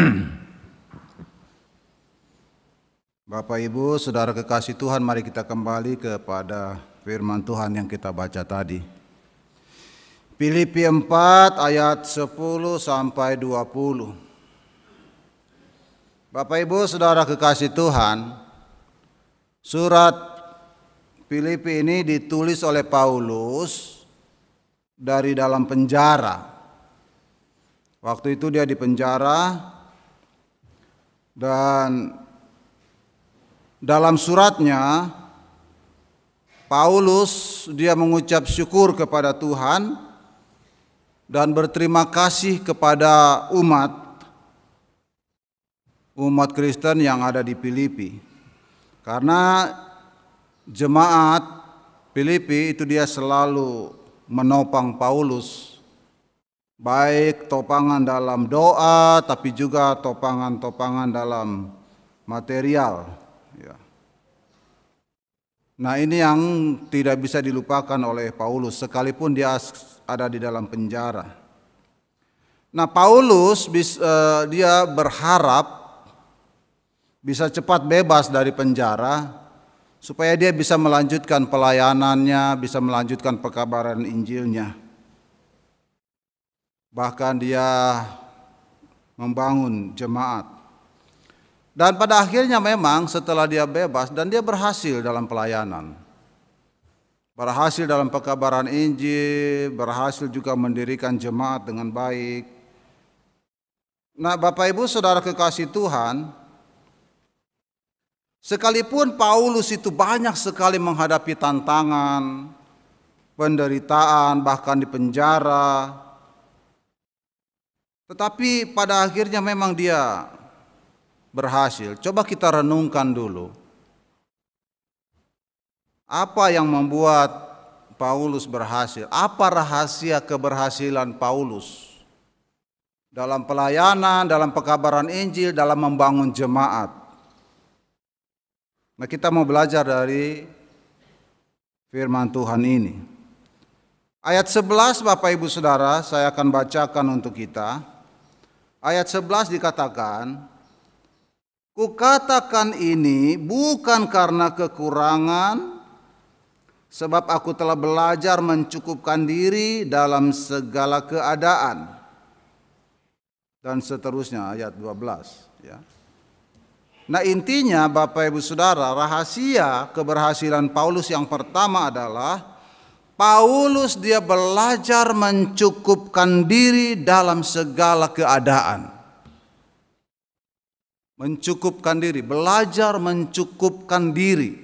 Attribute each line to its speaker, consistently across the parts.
Speaker 1: Bapak Ibu, Saudara kekasih Tuhan, mari kita kembali kepada firman Tuhan yang kita baca tadi. Filipi 4 ayat 10 sampai 20. Bapak Ibu, Saudara kekasih Tuhan, surat Filipi ini ditulis oleh Paulus dari dalam penjara. Waktu itu dia di penjara dan dalam suratnya Paulus dia mengucap syukur kepada Tuhan dan berterima kasih kepada umat umat Kristen yang ada di Filipi. Karena jemaat Filipi itu dia selalu menopang Paulus baik topangan dalam doa tapi juga topangan-topangan dalam material ya. Nah ini yang tidak bisa dilupakan oleh Paulus sekalipun dia ada di dalam penjara. Nah Paulus uh, dia berharap bisa cepat bebas dari penjara supaya dia bisa melanjutkan pelayanannya, bisa melanjutkan pekabaran Injilnya. Bahkan dia membangun jemaat. Dan pada akhirnya memang setelah dia bebas dan dia berhasil dalam pelayanan. Berhasil dalam pekabaran Injil, berhasil juga mendirikan jemaat dengan baik. Nah, Bapak Ibu Saudara kekasih Tuhan, sekalipun Paulus itu banyak sekali menghadapi tantangan, penderitaan, bahkan di penjara, tetapi pada akhirnya memang dia berhasil. Coba kita renungkan dulu. Apa yang membuat Paulus berhasil? Apa rahasia keberhasilan Paulus? Dalam pelayanan, dalam pekabaran Injil, dalam membangun jemaat. Nah kita mau belajar dari firman Tuhan ini. Ayat 11 Bapak Ibu Saudara saya akan bacakan untuk kita ayat 11 dikatakan, Kukatakan ini bukan karena kekurangan, sebab aku telah belajar mencukupkan diri dalam segala keadaan. Dan seterusnya ayat 12. Ya. Nah intinya Bapak Ibu Saudara, rahasia keberhasilan Paulus yang pertama adalah Paulus dia belajar mencukupkan diri dalam segala keadaan. Mencukupkan diri, belajar mencukupkan diri.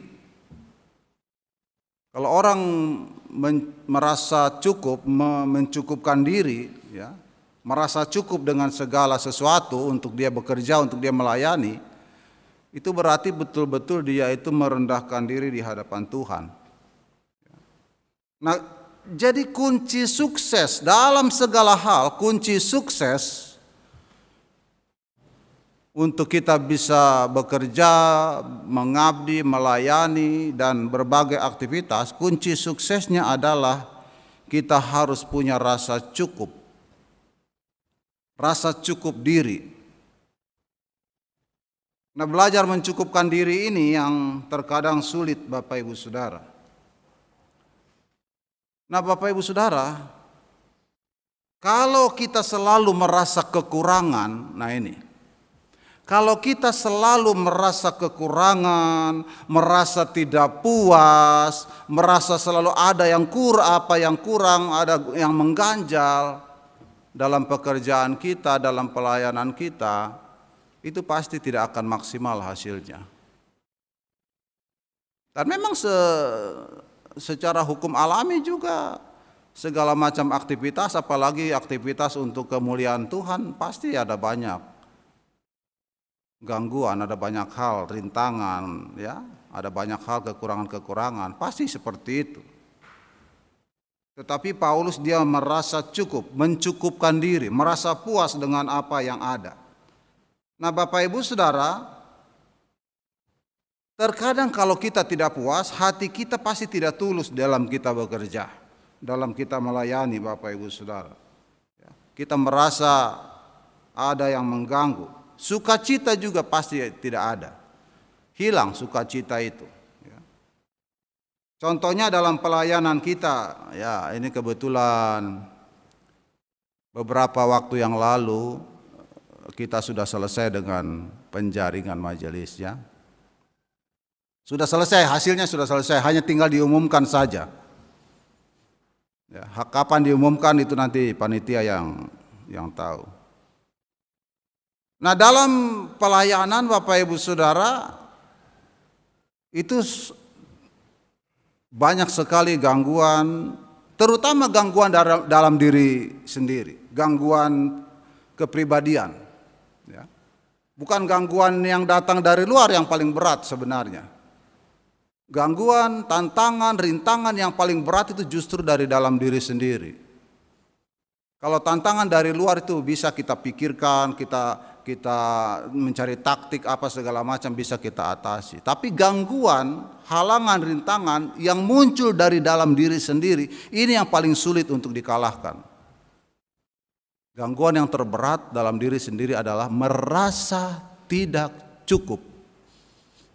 Speaker 1: Kalau orang merasa cukup, mencukupkan diri, ya, merasa cukup dengan segala sesuatu untuk dia bekerja, untuk dia melayani, itu berarti betul-betul dia itu merendahkan diri di hadapan Tuhan. Nah, jadi kunci sukses dalam segala hal, kunci sukses untuk kita bisa bekerja, mengabdi, melayani dan berbagai aktivitas, kunci suksesnya adalah kita harus punya rasa cukup. Rasa cukup diri. Nah, belajar mencukupkan diri ini yang terkadang sulit Bapak Ibu Saudara. Nah, Bapak Ibu Saudara, kalau kita selalu merasa kekurangan, nah ini. Kalau kita selalu merasa kekurangan, merasa tidak puas, merasa selalu ada yang kurang, apa yang kurang, ada yang mengganjal dalam pekerjaan kita, dalam pelayanan kita, itu pasti tidak akan maksimal hasilnya. Dan memang se secara hukum alami juga segala macam aktivitas apalagi aktivitas untuk kemuliaan Tuhan pasti ada banyak gangguan, ada banyak hal, rintangan, ya, ada banyak hal kekurangan-kekurangan, pasti seperti itu. Tetapi Paulus dia merasa cukup, mencukupkan diri, merasa puas dengan apa yang ada. Nah, Bapak Ibu Saudara, Terkadang kalau kita tidak puas, hati kita pasti tidak tulus dalam kita bekerja, dalam kita melayani Bapak Ibu Saudara. Ya, kita merasa ada yang mengganggu. Sukacita juga pasti tidak ada. Hilang sukacita itu. Ya. Contohnya dalam pelayanan kita, ya ini kebetulan beberapa waktu yang lalu kita sudah selesai dengan penjaringan majelisnya. Sudah selesai, hasilnya sudah selesai, hanya tinggal diumumkan saja. Ya, kapan diumumkan itu nanti panitia yang yang tahu. Nah dalam pelayanan Bapak Ibu Saudara itu banyak sekali gangguan, terutama gangguan dalam, diri sendiri, gangguan kepribadian. Ya. Bukan gangguan yang datang dari luar yang paling berat sebenarnya. Gangguan, tantangan, rintangan yang paling berat itu justru dari dalam diri sendiri. Kalau tantangan dari luar itu bisa kita pikirkan, kita kita mencari taktik apa segala macam bisa kita atasi. Tapi gangguan, halangan, rintangan yang muncul dari dalam diri sendiri ini yang paling sulit untuk dikalahkan. Gangguan yang terberat dalam diri sendiri adalah merasa tidak cukup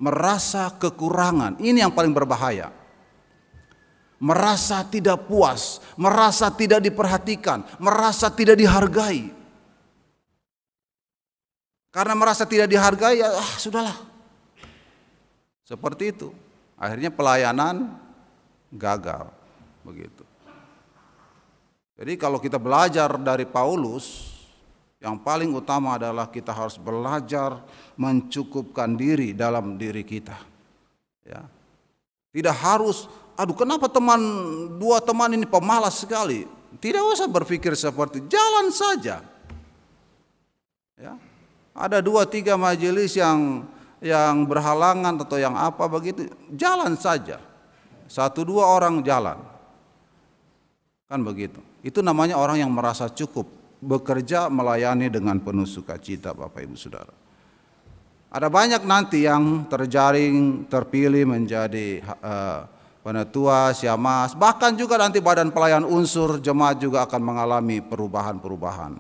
Speaker 1: merasa kekurangan. Ini yang paling berbahaya. Merasa tidak puas, merasa tidak diperhatikan, merasa tidak dihargai. Karena merasa tidak dihargai, ya ah, sudahlah. Seperti itu. Akhirnya pelayanan gagal. Begitu. Jadi kalau kita belajar dari Paulus, yang paling utama adalah kita harus belajar mencukupkan diri dalam diri kita. Ya. Tidak harus, aduh kenapa teman dua teman ini pemalas sekali? Tidak usah berpikir seperti jalan saja. Ya. Ada dua tiga majelis yang yang berhalangan atau yang apa begitu, jalan saja. Satu dua orang jalan. Kan begitu. Itu namanya orang yang merasa cukup bekerja melayani dengan penuh sukacita Bapak Ibu Saudara. Ada banyak nanti yang terjaring, terpilih menjadi uh, penetua, siamas, bahkan juga nanti badan pelayan unsur jemaat juga akan mengalami perubahan-perubahan.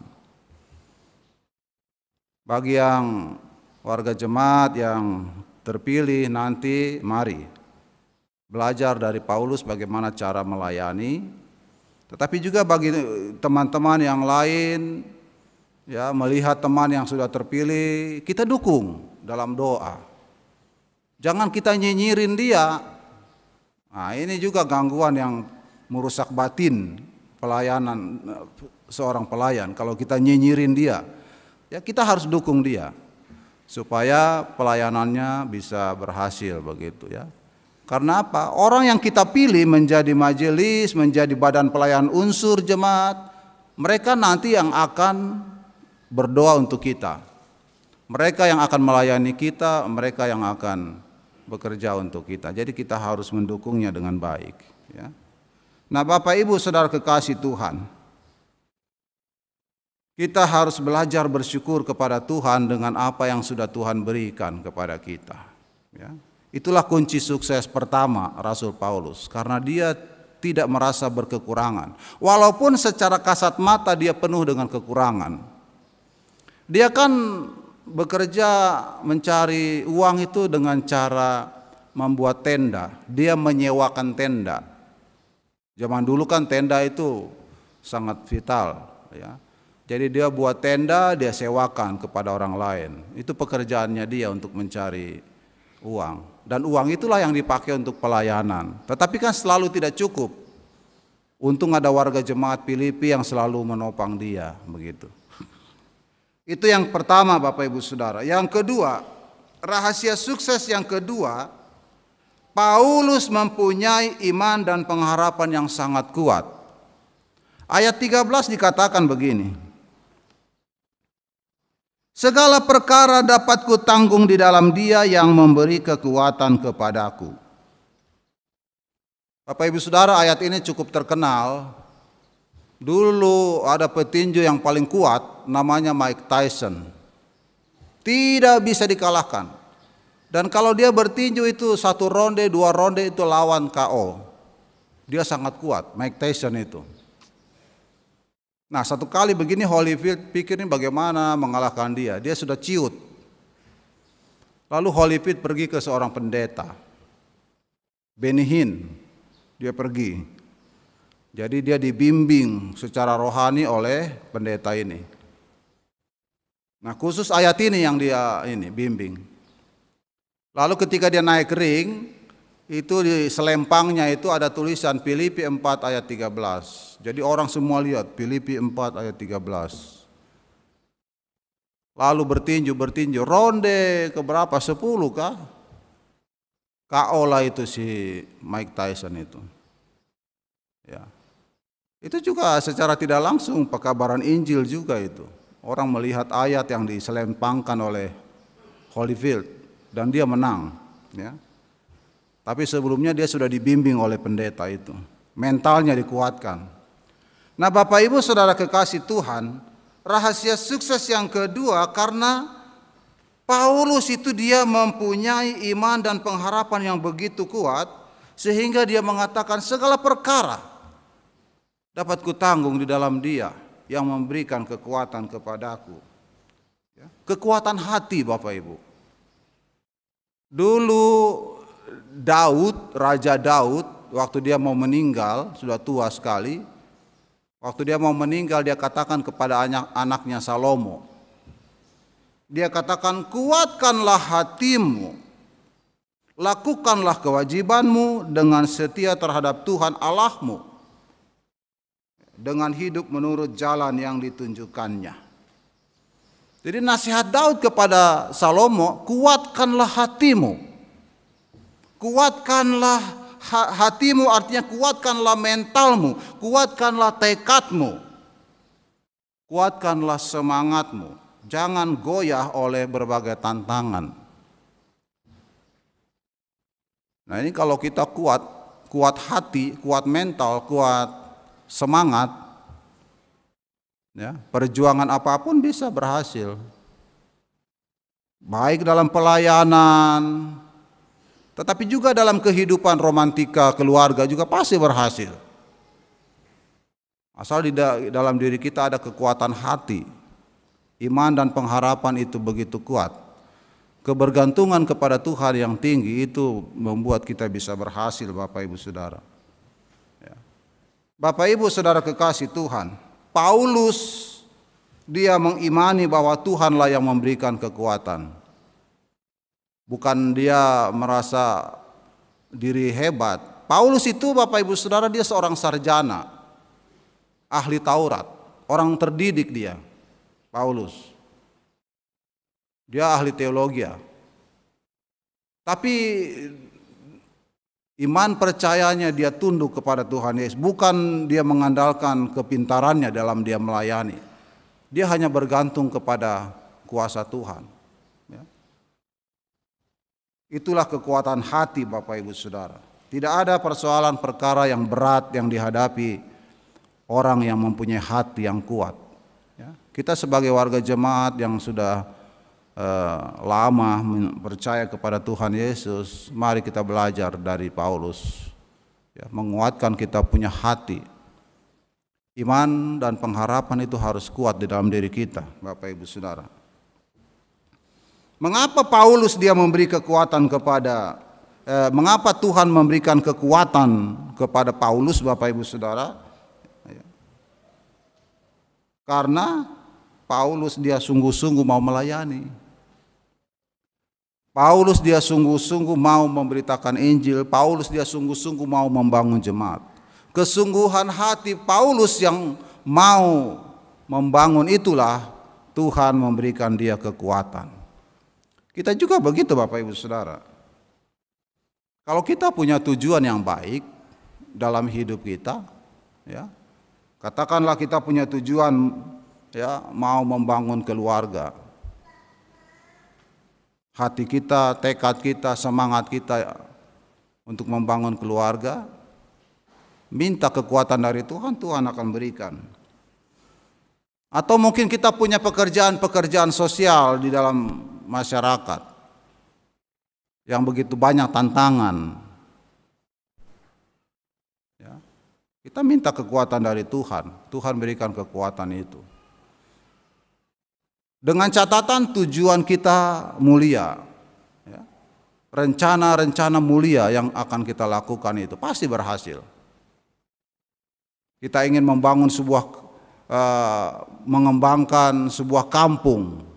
Speaker 1: Bagi yang warga jemaat yang terpilih nanti mari belajar dari Paulus bagaimana cara melayani tetapi juga bagi teman-teman yang lain ya melihat teman yang sudah terpilih, kita dukung dalam doa. Jangan kita nyinyirin dia. Nah, ini juga gangguan yang merusak batin pelayanan seorang pelayan kalau kita nyinyirin dia. Ya kita harus dukung dia supaya pelayanannya bisa berhasil begitu ya. Karena apa? Orang yang kita pilih menjadi majelis, menjadi badan pelayan unsur jemaat, mereka nanti yang akan berdoa untuk kita. Mereka yang akan melayani kita, mereka yang akan bekerja untuk kita. Jadi kita harus mendukungnya dengan baik. Ya. Nah Bapak Ibu Saudara kekasih Tuhan, kita harus belajar bersyukur kepada Tuhan dengan apa yang sudah Tuhan berikan kepada kita. Ya. Itulah kunci sukses pertama Rasul Paulus karena dia tidak merasa berkekurangan. Walaupun secara kasat mata dia penuh dengan kekurangan. Dia kan bekerja mencari uang itu dengan cara membuat tenda. Dia menyewakan tenda. Zaman dulu kan tenda itu sangat vital ya. Jadi dia buat tenda, dia sewakan kepada orang lain. Itu pekerjaannya dia untuk mencari uang. Dan uang itulah yang dipakai untuk pelayanan. Tetapi kan selalu tidak cukup. Untung ada warga jemaat Filipi yang selalu menopang dia, begitu. Itu yang pertama Bapak Ibu Saudara. Yang kedua, rahasia sukses yang kedua, Paulus mempunyai iman dan pengharapan yang sangat kuat. Ayat 13 dikatakan begini. Segala perkara dapat kutanggung di dalam dia yang memberi kekuatan kepadaku. Bapak ibu saudara ayat ini cukup terkenal. Dulu ada petinju yang paling kuat namanya Mike Tyson. Tidak bisa dikalahkan. Dan kalau dia bertinju itu satu ronde, dua ronde itu lawan KO. Dia sangat kuat, Mike Tyson itu. Nah satu kali begini Holyfield pikir ini bagaimana mengalahkan dia. Dia sudah ciut. Lalu Holyfield pergi ke seorang pendeta. Benihin. Dia pergi. Jadi dia dibimbing secara rohani oleh pendeta ini. Nah khusus ayat ini yang dia ini bimbing. Lalu ketika dia naik ring, itu di selempangnya itu ada tulisan Filipi 4 ayat 13. Jadi orang semua lihat Filipi 4 ayat 13. Lalu bertinju bertinju ronde ke berapa? 10 kah? KO lah itu si Mike Tyson itu. Ya. Itu juga secara tidak langsung pekabaran Injil juga itu. Orang melihat ayat yang diselempangkan oleh Holyfield dan dia menang, ya. Tapi sebelumnya dia sudah dibimbing oleh pendeta itu. Mentalnya dikuatkan. Nah Bapak Ibu Saudara kekasih Tuhan, rahasia sukses yang kedua karena Paulus itu dia mempunyai iman dan pengharapan yang begitu kuat sehingga dia mengatakan segala perkara dapat kutanggung di dalam dia yang memberikan kekuatan kepadaku. Ya, kekuatan hati Bapak Ibu. Dulu Daud, Raja Daud, waktu dia mau meninggal, sudah tua sekali. Waktu dia mau meninggal, dia katakan kepada anak anaknya Salomo. Dia katakan, kuatkanlah hatimu, lakukanlah kewajibanmu dengan setia terhadap Tuhan Allahmu, dengan hidup menurut jalan yang ditunjukkannya. Jadi nasihat Daud kepada Salomo, kuatkanlah hatimu, Kuatkanlah hatimu artinya kuatkanlah mentalmu, kuatkanlah tekadmu. Kuatkanlah semangatmu. Jangan goyah oleh berbagai tantangan. Nah, ini kalau kita kuat, kuat hati, kuat mental, kuat semangat, ya, perjuangan apa pun bisa berhasil. Baik dalam pelayanan, tetapi juga dalam kehidupan romantika keluarga juga pasti berhasil. Asal di dalam diri kita ada kekuatan hati, iman dan pengharapan itu begitu kuat. Kebergantungan kepada Tuhan yang tinggi itu membuat kita bisa berhasil Bapak Ibu Saudara. Ya. Bapak Ibu Saudara kekasih Tuhan, Paulus dia mengimani bahwa Tuhanlah yang memberikan kekuatan. Bukan dia merasa diri hebat. Paulus itu Bapak Ibu Saudara dia seorang sarjana, ahli Taurat, orang terdidik dia. Paulus. Dia ahli teologi. Tapi iman percayanya dia tunduk kepada Tuhan Yesus, bukan dia mengandalkan kepintarannya dalam dia melayani. Dia hanya bergantung kepada kuasa Tuhan. Itulah kekuatan hati Bapak Ibu Saudara. Tidak ada persoalan perkara yang berat yang dihadapi orang yang mempunyai hati yang kuat. Ya. Kita sebagai warga jemaat yang sudah uh, lama percaya kepada Tuhan Yesus, mari kita belajar dari Paulus. Ya, menguatkan kita punya hati. Iman dan pengharapan itu harus kuat di dalam diri kita, Bapak Ibu Saudara. Mengapa Paulus dia memberi kekuatan kepada eh, mengapa Tuhan memberikan kekuatan kepada Paulus Bapak Ibu Saudara? Ya. Karena Paulus dia sungguh-sungguh mau melayani. Paulus dia sungguh-sungguh mau memberitakan Injil, Paulus dia sungguh-sungguh mau membangun jemaat. Kesungguhan hati Paulus yang mau membangun itulah Tuhan memberikan dia kekuatan. Kita juga begitu Bapak Ibu Saudara. Kalau kita punya tujuan yang baik dalam hidup kita, ya, katakanlah kita punya tujuan ya mau membangun keluarga. Hati kita, tekad kita, semangat kita untuk membangun keluarga, minta kekuatan dari Tuhan, Tuhan akan berikan. Atau mungkin kita punya pekerjaan-pekerjaan sosial di dalam masyarakat yang begitu banyak tantangan. Ya. Kita minta kekuatan dari Tuhan. Tuhan berikan kekuatan itu. Dengan catatan tujuan kita mulia. Ya. Rencana-rencana mulia yang akan kita lakukan itu pasti berhasil. Kita ingin membangun sebuah uh, mengembangkan sebuah kampung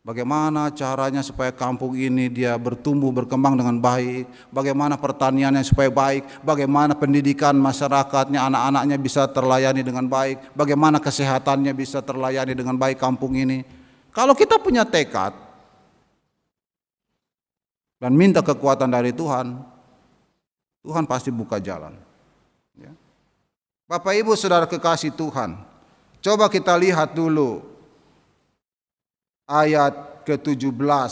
Speaker 1: Bagaimana caranya supaya kampung ini dia bertumbuh berkembang dengan baik, bagaimana pertaniannya supaya baik, bagaimana pendidikan masyarakatnya, anak-anaknya bisa terlayani dengan baik, bagaimana kesehatannya bisa terlayani dengan baik kampung ini. Kalau kita punya tekad dan minta kekuatan dari Tuhan, Tuhan pasti buka jalan. Ya. Bapak Ibu Saudara kekasih Tuhan, coba kita lihat dulu ayat ke-17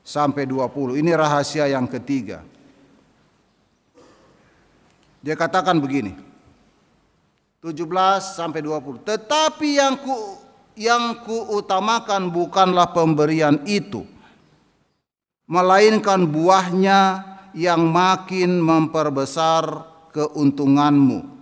Speaker 1: sampai 20. Ini rahasia yang ketiga. Dia katakan begini. 17 sampai 20. Tetapi yang ku yang kuutamakan bukanlah pemberian itu, melainkan buahnya yang makin memperbesar keuntunganmu.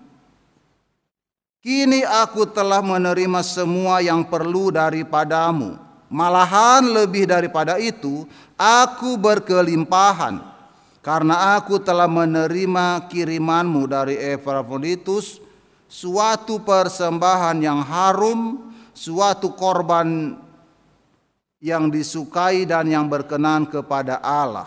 Speaker 1: Kini aku telah menerima semua yang perlu daripadamu. Malahan lebih daripada itu, aku berkelimpahan. Karena aku telah menerima kirimanmu dari Epaphroditus, suatu persembahan yang harum, suatu korban yang disukai dan yang berkenan kepada Allah.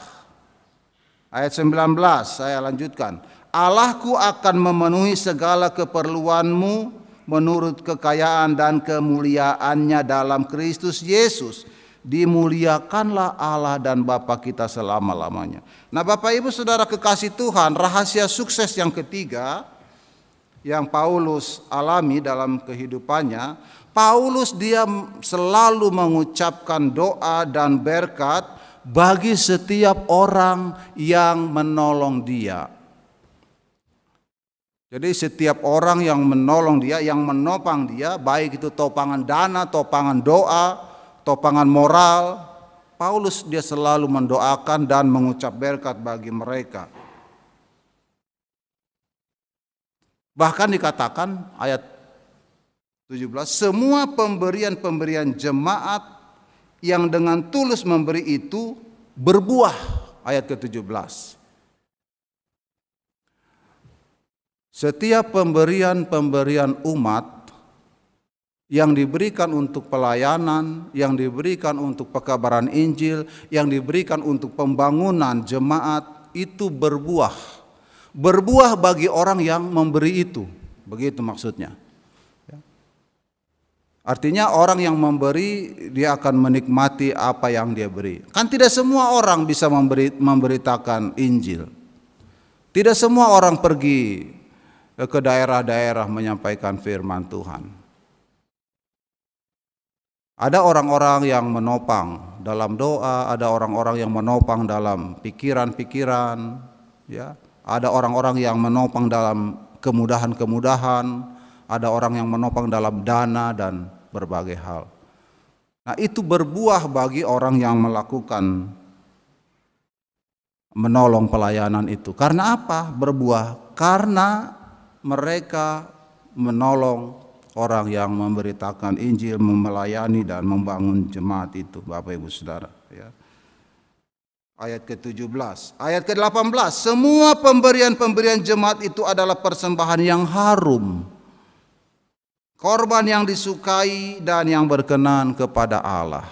Speaker 1: Ayat 19 saya lanjutkan. Allahku akan memenuhi segala keperluanmu menurut kekayaan dan kemuliaannya dalam Kristus Yesus. Dimuliakanlah Allah dan Bapa kita selama-lamanya. Nah Bapak Ibu Saudara kekasih Tuhan, rahasia sukses yang ketiga yang Paulus alami dalam kehidupannya, Paulus dia selalu mengucapkan doa dan berkat bagi setiap orang yang menolong dia. Jadi setiap orang yang menolong dia, yang menopang dia, baik itu topangan dana, topangan doa, topangan moral, Paulus dia selalu mendoakan dan mengucap berkat bagi mereka. Bahkan dikatakan ayat 17, semua pemberian-pemberian jemaat yang dengan tulus memberi itu berbuah ayat ke-17. Setiap pemberian-pemberian umat yang diberikan untuk pelayanan, yang diberikan untuk pekabaran Injil, yang diberikan untuk pembangunan jemaat itu berbuah. Berbuah bagi orang yang memberi itu. Begitu maksudnya. Ya. Artinya orang yang memberi dia akan menikmati apa yang dia beri. Kan tidak semua orang bisa memberi, memberitakan Injil. Tidak semua orang pergi ke daerah-daerah menyampaikan firman Tuhan. Ada orang-orang yang menopang dalam doa, ada orang-orang yang menopang dalam pikiran-pikiran, ya. Ada orang-orang yang menopang dalam kemudahan-kemudahan, ada orang yang menopang dalam dana dan berbagai hal. Nah, itu berbuah bagi orang yang melakukan menolong pelayanan itu. Karena apa? Berbuah karena mereka menolong orang yang memberitakan Injil, memelayani dan membangun jemaat itu, Bapak Ibu Saudara. Ya. Ayat ke-17, ayat ke-18, semua pemberian-pemberian jemaat itu adalah persembahan yang harum, korban yang disukai dan yang berkenan kepada Allah.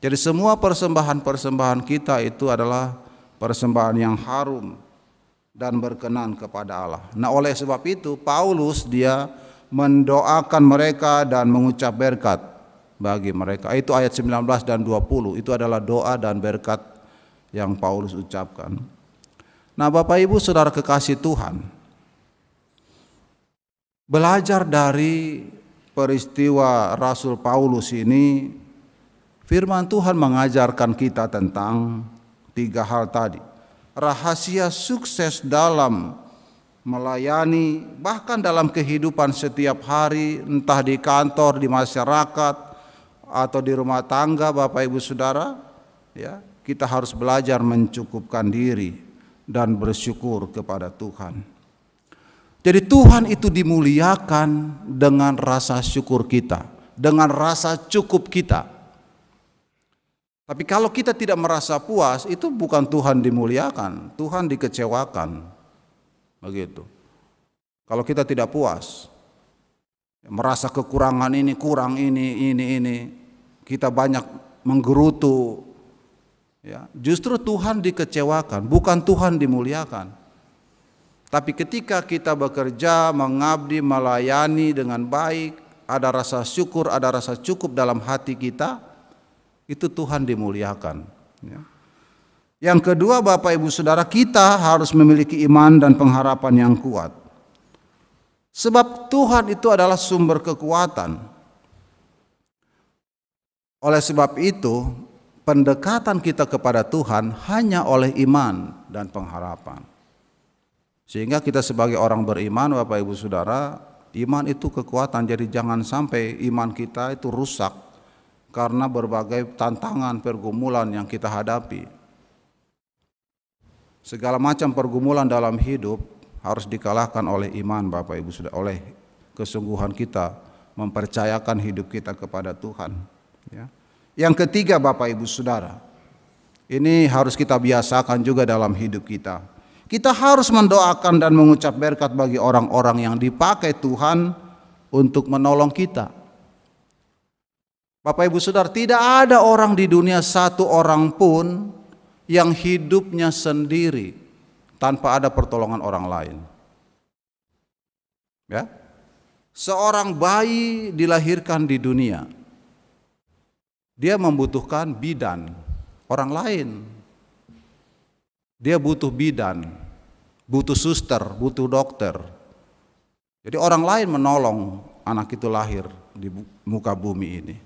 Speaker 1: Jadi semua persembahan-persembahan kita itu adalah persembahan yang harum, dan berkenan kepada Allah. Nah, oleh sebab itu Paulus dia mendoakan mereka dan mengucap berkat bagi mereka. Itu ayat 19 dan 20. Itu adalah doa dan berkat yang Paulus ucapkan. Nah, Bapak Ibu Saudara kekasih Tuhan, belajar dari peristiwa Rasul Paulus ini firman Tuhan mengajarkan kita tentang tiga hal tadi rahasia sukses dalam melayani bahkan dalam kehidupan setiap hari entah di kantor, di masyarakat atau di rumah tangga Bapak Ibu Saudara ya kita harus belajar mencukupkan diri dan bersyukur kepada Tuhan. Jadi Tuhan itu dimuliakan dengan rasa syukur kita, dengan rasa cukup kita. Tapi kalau kita tidak merasa puas, itu bukan Tuhan dimuliakan, Tuhan dikecewakan. Begitu. Kalau kita tidak puas, merasa kekurangan ini, kurang ini, ini, ini, kita banyak menggerutu, ya, justru Tuhan dikecewakan, bukan Tuhan dimuliakan. Tapi ketika kita bekerja, mengabdi, melayani dengan baik, ada rasa syukur, ada rasa cukup dalam hati kita, itu Tuhan dimuliakan. Ya. Yang kedua, Bapak Ibu Saudara, kita harus memiliki iman dan pengharapan yang kuat. Sebab Tuhan itu adalah sumber kekuatan. Oleh sebab itu, pendekatan kita kepada Tuhan hanya oleh iman dan pengharapan. Sehingga kita sebagai orang beriman Bapak Ibu Saudara, iman itu kekuatan. Jadi jangan sampai iman kita itu rusak karena berbagai tantangan pergumulan yang kita hadapi. Segala macam pergumulan dalam hidup harus dikalahkan oleh iman Bapak Ibu Saudara, oleh kesungguhan kita mempercayakan hidup kita kepada Tuhan. Ya. Yang ketiga Bapak Ibu Saudara, ini harus kita biasakan juga dalam hidup kita kita harus mendoakan dan mengucap berkat bagi orang-orang yang dipakai Tuhan untuk menolong kita. Bapak Ibu Saudara, tidak ada orang di dunia satu orang pun yang hidupnya sendiri tanpa ada pertolongan orang lain. Ya. Seorang bayi dilahirkan di dunia. Dia membutuhkan bidan, orang lain dia butuh bidan, butuh suster, butuh dokter. Jadi orang lain menolong anak itu lahir di muka bumi ini.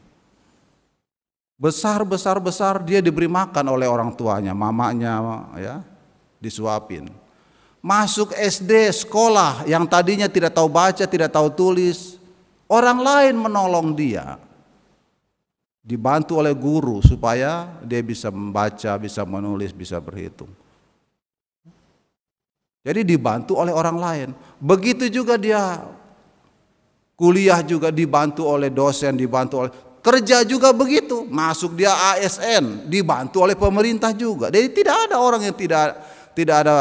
Speaker 1: Besar besar besar dia diberi makan oleh orang tuanya, mamanya ya, disuapin. Masuk SD sekolah yang tadinya tidak tahu baca, tidak tahu tulis, orang lain menolong dia. Dibantu oleh guru supaya dia bisa membaca, bisa menulis, bisa berhitung. Jadi dibantu oleh orang lain. Begitu juga dia kuliah juga dibantu oleh dosen, dibantu oleh kerja juga begitu. Masuk dia ASN, dibantu oleh pemerintah juga. Jadi tidak ada orang yang tidak tidak ada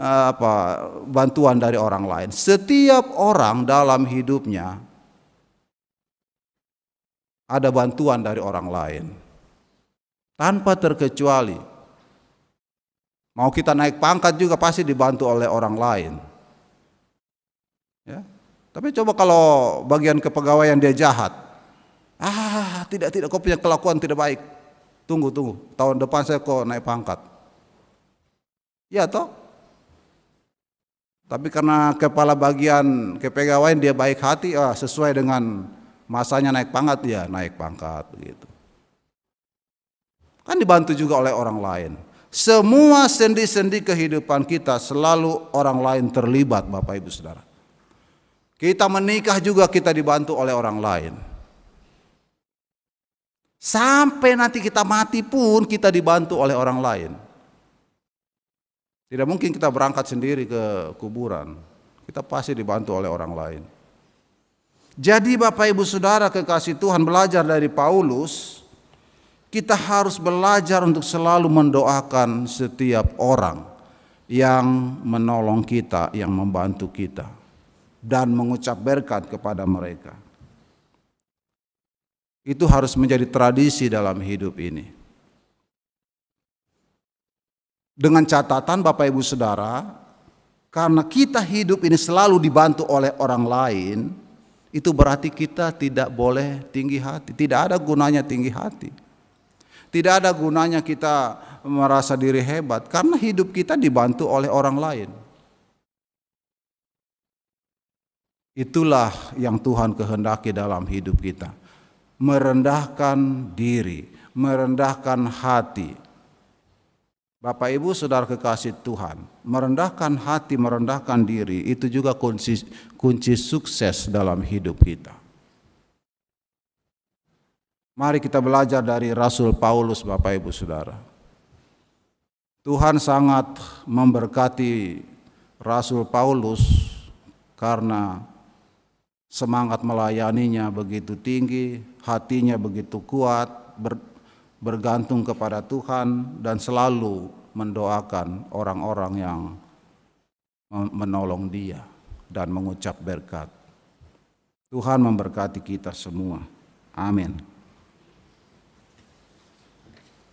Speaker 1: eh, apa bantuan dari orang lain. Setiap orang dalam hidupnya ada bantuan dari orang lain. Tanpa terkecuali Mau kita naik pangkat juga pasti dibantu oleh orang lain. Ya. Tapi coba kalau bagian kepegawaian dia jahat. Ah, tidak tidak kau punya kelakuan tidak baik. Tunggu tunggu, tahun depan saya kok naik pangkat. Ya toh? Tapi karena kepala bagian kepegawaian dia baik hati, ah, sesuai dengan masanya naik pangkat ya naik pangkat begitu. Kan dibantu juga oleh orang lain. Semua sendi-sendi kehidupan kita selalu orang lain terlibat Bapak Ibu Saudara. Kita menikah juga kita dibantu oleh orang lain. Sampai nanti kita mati pun kita dibantu oleh orang lain. Tidak mungkin kita berangkat sendiri ke kuburan. Kita pasti dibantu oleh orang lain. Jadi Bapak Ibu Saudara kekasih Tuhan belajar dari Paulus kita harus belajar untuk selalu mendoakan setiap orang yang menolong kita, yang membantu kita, dan mengucap berkat kepada mereka. Itu harus menjadi tradisi dalam hidup ini. Dengan catatan, Bapak Ibu Saudara, karena kita hidup ini selalu dibantu oleh orang lain, itu berarti kita tidak boleh tinggi hati, tidak ada gunanya tinggi hati. Tidak ada gunanya kita merasa diri hebat karena hidup kita dibantu oleh orang lain. Itulah yang Tuhan kehendaki dalam hidup kita. Merendahkan diri, merendahkan hati. Bapak Ibu Saudara kekasih Tuhan, merendahkan hati, merendahkan diri itu juga kunci kunci sukses dalam hidup kita. Mari kita belajar dari Rasul Paulus Bapak Ibu Saudara. Tuhan sangat memberkati Rasul Paulus karena semangat melayaninya begitu tinggi, hatinya begitu kuat, ber, bergantung kepada Tuhan dan selalu mendoakan orang-orang yang menolong dia dan mengucap berkat. Tuhan memberkati kita semua. Amin.